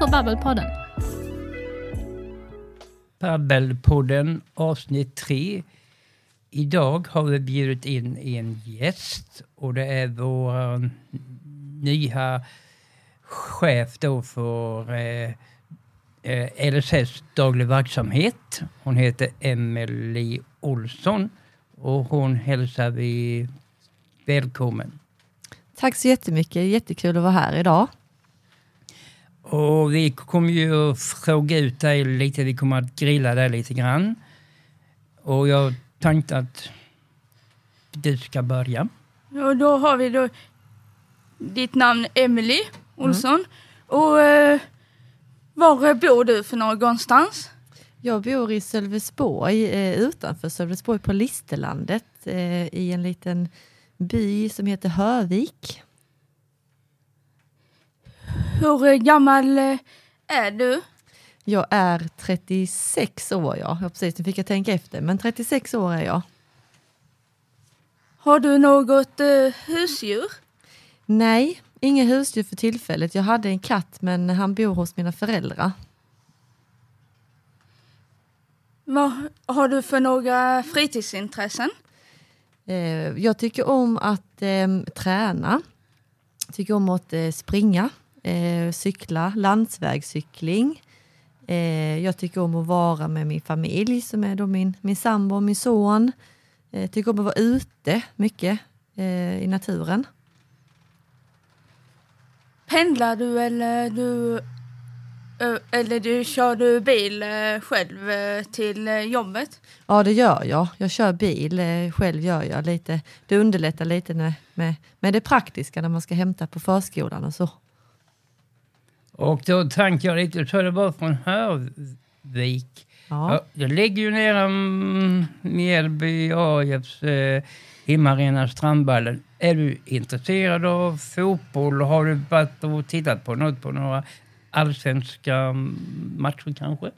på Babbelpodden. Babbelpodden avsnitt 3. Idag har vi bjudit in en gäst och det är vår nya chef då för eh, eh LSS daglig verksamhet. Hon heter Emelie Olsson och hon hälsar vi välkommen. Tack så jättemycket, jättekul att vara här idag. Och vi kommer ju att fråga ut dig lite, vi kommer att grilla dig lite grann. Och jag tänkte att du ska börja. Och då har vi då ditt namn Emily Olsson. Mm. Och eh, var bor du för någonstans? Jag bor i Sölvesborg, eh, utanför Sölvesborg på Listerlandet eh, i en liten by som heter Hövik. Hur gammal eh, är du? Jag är 36 år, ja. ja precis, nu fick jag tänka efter, men 36 år är jag. Har du något eh, husdjur? Nej, inga husdjur för tillfället. Jag hade en katt, men han bor hos mina föräldrar. Vad har du för några fritidsintressen? Eh, jag tycker om att eh, träna. Tycker om att eh, springa, eh, cykla, landsvägscykling. Eh, jag tycker om att vara med min familj som är då min, min sambo och min son. Eh, tycker om att vara ute mycket i naturen. Pendlar du eller du eller du, kör du bil själv till jobbet? Ja, det gör jag. Jag kör bil själv. gör jag lite. Det underlättar lite med, med, med det praktiska när man ska hämta på förskolan och så. Och då tänkte jag lite, så det var från Hörvik. Ja. Det ligger ju nära Mjällby AIFs eh, hemmaarena Strandballen. Är du intresserad av fotboll? Har du varit och tittat på något på några allsvenska matcher kanske?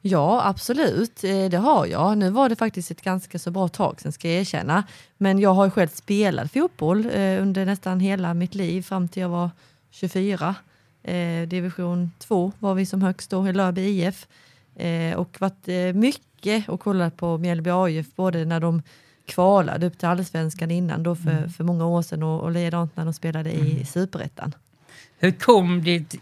Ja, absolut. Eh, det har jag. Nu var det faktiskt ett ganska så bra tag sen ska jag erkänna. Men jag har själv spelat fotboll eh, under nästan hela mitt liv fram till jag var 24. Eh, division 2 var vi som högst då i Lörby IF. och varit mycket och kollat på Mjällby AIF både när de kvalade upp till allsvenskan innan då för, mm. för många år sedan och, och likadant när de spelade i mm. superettan. Hur kom ditt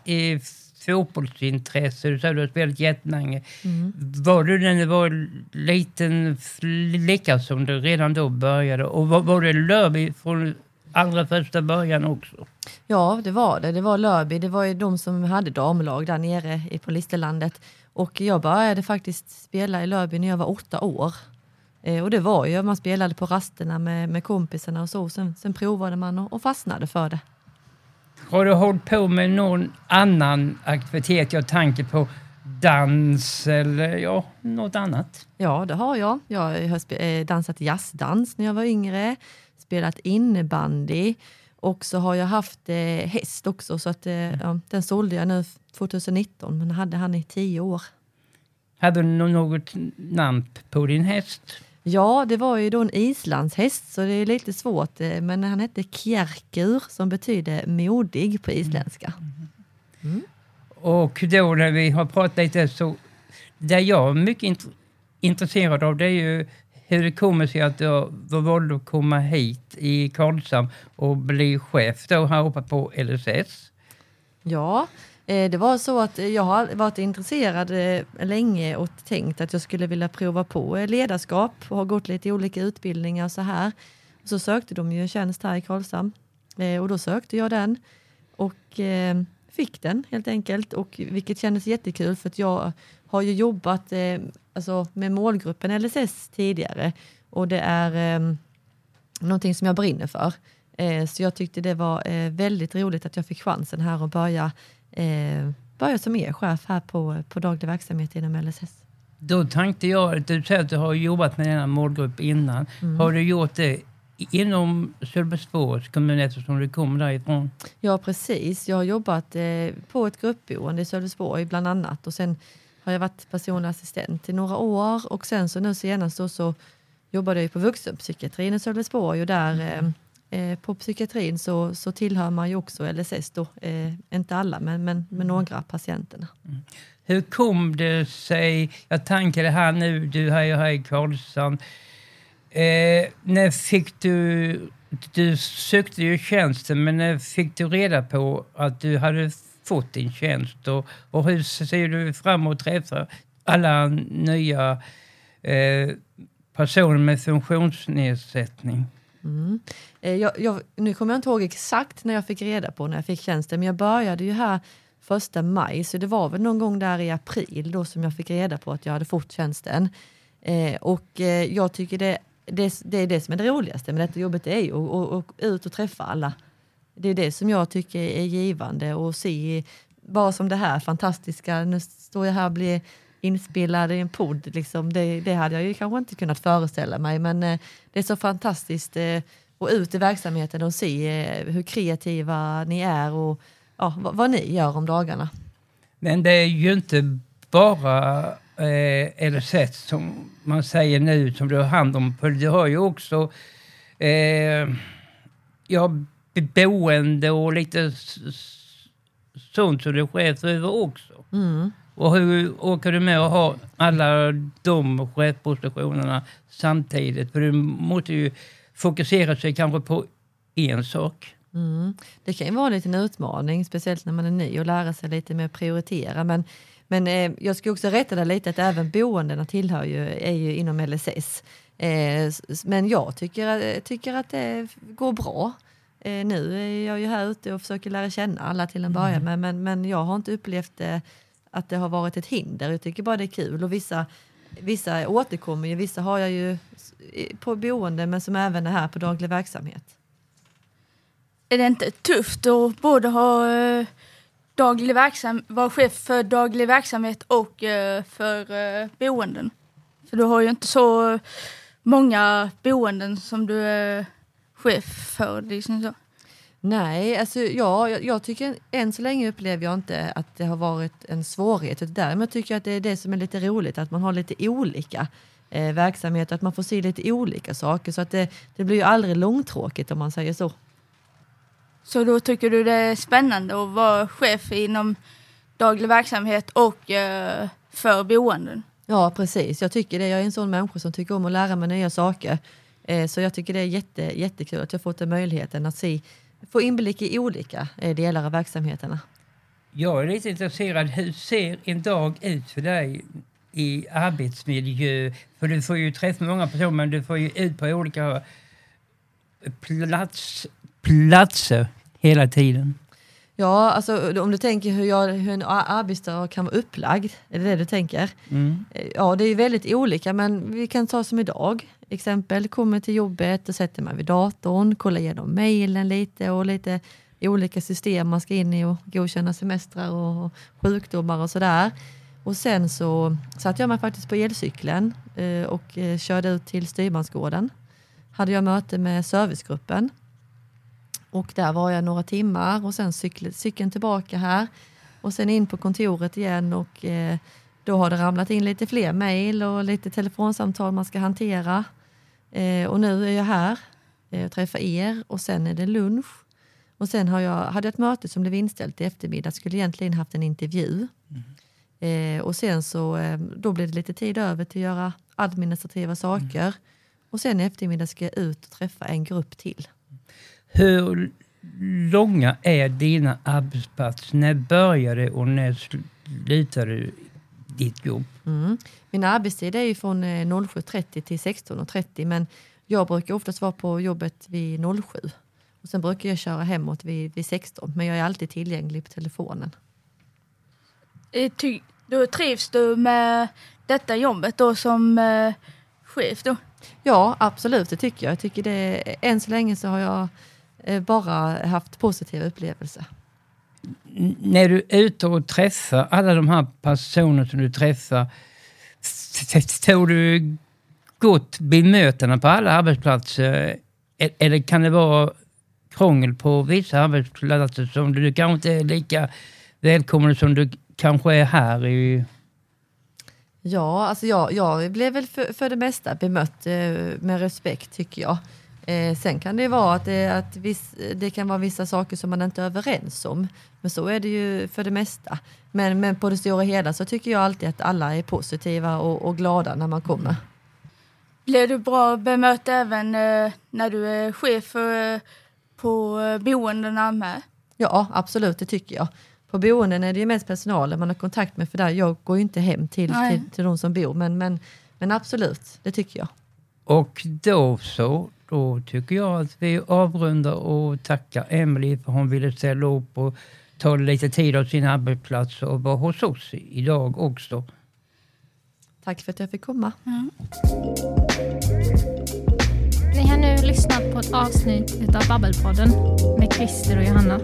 fotbollsintresse. Du sa att du har spelat jättelänge. Mm. Var du när du var liten flicka som du redan då började? Och var, var det Lörby från allra första början också? Ja, det var det. Det var Lörby. Det var ju de som hade damlag där nere på Listerlandet. Och jag började faktiskt spela i Lörby när jag var åtta år. Eh, och det var ju, man spelade på rasterna med, med kompisarna och så. Sen, sen provade man och, och fastnade för det. Har du hållit på med någon annan aktivitet? Jag tänker på dans eller ja, något annat. Ja, det har jag. Jag har eh, dansat jazzdans när jag var yngre, spelat innebandy och så har jag haft eh, häst också. Så att, eh, ja, den sålde jag nu 2019, men hade han i tio år. Hade du något namn på din häst? Ja, det var ju då en islandshäst så det är lite svårt. Eh, men han hette Kjerkur som betyder modig på isländska. Mm. Och då när vi har pratat lite så, det jag är mycket int intresserad av det är ju hur det kommer sig att du valde att komma hit i Karlshamn och bli chef då här uppe på LSS. Ja, eh, det var så att jag har varit intresserad eh, länge och tänkt att jag skulle vilja prova på eh, ledarskap och har gått lite olika utbildningar och så här. Så sökte de ju en tjänst här i Karlshamn och då sökte jag den och fick den helt enkelt och vilket kändes jättekul för att jag har ju jobbat alltså, med målgruppen LSS tidigare och det är någonting som jag brinner för. Så jag tyckte det var väldigt roligt att jag fick chansen här att börja eh, börja som er chef här på, på daglig verksamhet inom LSS. Då tänkte jag, du säger att du har jobbat med denna målgrupp innan. Mm. Har du gjort det inom Sölvesborgs kommun eftersom du kommer därifrån? Ja precis, jag har jobbat eh, på ett gruppboende i Sölvesborg bland annat och sen har jag varit personlig assistent i några år och sen så nu senast så, så jobbade jag på vuxenpsykiatrin i Sölvesborg och där mm. Eh, på psykiatrin så, så tillhör man ju också LSS då. Eh, inte alla, men, men, men några patienterna. Mm. Hur kom det sig, jag tänker det här nu, du är ju här i Karlshamn. Eh, när fick du, du sökte ju tjänsten, men när fick du reda på att du hade fått din tjänst? Och, och hur ser du fram emot att träffa alla nya eh, personer med funktionsnedsättning? Mm. Eh, jag, jag, nu kommer jag inte ihåg exakt när jag fick reda på när jag fick tjänsten, men jag började ju här första maj, så det var väl någon gång där i april då som jag fick reda på att jag hade fått tjänsten. Eh, och eh, jag tycker det, det, det, är det som är det roligaste med detta jobbet, det är ju att ut och träffa alla. Det är det som jag tycker är givande och se, bara som det här fantastiska, nu står jag här och blir inspelad i en podd, liksom, det, det, hade jag ju kanske inte kunnat föreställa mig, men eh, det är så fantastiskt eh, att att ut i verksamheten och se eh, hur kreativa ni är och ja, vad, vad, ni gör om dagarna. Men det är ju inte bara eh, LSS som man säger nu som du har hand om. För du har ju också eh, ja, boende och lite sånt som du är chef över också. Mm. Och hur orkar du med att ha alla de chefpositionerna samtidigt? För du måste ju fokusera sig kanske på en sak. Mm. Det kan ju vara en liten utmaning, speciellt när man är ny och lära sig lite mer prioritera. Men, men eh, jag ska också rätta dig lite att även boendena tillhör ju, är ju inom LSS. Eh, men jag tycker, tycker att det går bra. Eh, nu är jag ju här ute och försöker lära känna alla till en början, mm. men, men jag har inte upplevt att det har varit ett hinder. Jag tycker bara det är kul och vissa, vissa återkommer ju, vissa har jag ju på boende men som även är här på daglig verksamhet är det inte tufft att både ha eh, daglig verksam vara chef för daglig verksamhet och eh, för eh, boenden? För du har ju inte så många boenden som du är chef för. Liksom så. Nej, alltså ja, jag, jag, tycker än så länge upplever jag inte att det har varit en svårighet. Däremot tycker jag att det är det som är lite roligt, att man har lite olika eh, verksamheter, att man får se lite olika saker. Så att det, det blir ju aldrig långtråkigt om man säger så. Så då tycker du det är spännande att vara chef inom daglig verksamhet och eh, för boenden? Ja, precis. Jag tycker det. Jag är en sån människa som tycker om att lära mig nya saker. Eh, så jag tycker det är jätte, jättekul att jag fått den möjligheten att se, få inblick i olika eh, delar av verksamheterna. Jag är lite intresserad. Hur ser en dag ut för dig i arbetsmiljö? För du får ju träffa många personer, men du får ju ut på olika plats, platser hela tiden. Ja, alltså om du tänker hur, jag, hur en arbetsdag kan vara upplagd, är det det du tänker? Mm. Ja, det är väldigt olika, men vi kan ta som idag. Exempel, kommer till jobbet och sätter mig vid datorn, kollar igenom mejlen lite och lite olika system man ska in i och godkänna semestrar och sjukdomar och sådär. Och sen så satte jag mig faktiskt på elcykeln eh, och eh, körde ut till Styrmansgården. Hade jag möte med servicegruppen och där var jag några timmar och sen cykel, cykeln tillbaka här och sen in på kontoret igen och eh, då har det ramlat in lite fler mejl och lite telefonsamtal man ska hantera. Eh, och nu är jag här eh, och träffar er och sen är det lunch. Och sen har jag, hade jag ett möte som blev inställt i eftermiddag, skulle egentligen haft en intervju. Mm. Eh, och sen så eh, då blev det lite tid över till att göra administrativa saker. Mm. Och sen i eftermiddag ska jag ut och träffa en grupp till. Hur långa är dina arbetsplatser? När börjar det och när slutar du ditt jobb? Mm. Min arbetstid är ju från 07.30 eh, till 16.30 men jag brukar oftast vara på jobbet vid 07. Och sen brukar jag köra hemåt vid, vid 16 men jag är alltid tillgänglig på telefonen. Eh, ty, då trivs du med detta jobbet då som eh, chef då? Ja absolut det tycker jag. jag tycker det, än så länge så har jag Eh, bara haft positiva upplevelser. När du är ute och träffar alla de här personerna som du träffar, får du gott bemötande på alla arbetsplatser? E-, eller kan det vara krångel på vissa arbetsplatser som du kanske inte är lika välkommen som du kanske är här i Ja, alltså jag, jag blev väl för, för det mesta bemött eh, med respekt tycker jag. Eh, sen kan det vara att, det, att viss, det kan vara vissa saker som man inte är överens om. Men så är det ju för det mesta. Men, men på det stora hela så tycker jag alltid att alla är positiva och, och glada när man kommer. Blir du bra bemött även eh, när du är chef eh, på eh, boendena med? Ja, absolut, det tycker jag. På boenden är det ju mest personalen man har kontakt med för där jag går ju inte hem till, till, till de som bor. Men, men, men absolut, det tycker jag. Och då så, då tycker jag att vi avrundar och tackar Emelie för hon ville ställa upp och ta lite tid av sin arbetsplats och vara hos oss idag också. Tack för att jag fick komma. Mm. Ni har nu lyssnat på ett avsnitt av Babbelpodden med Christer och Johanna.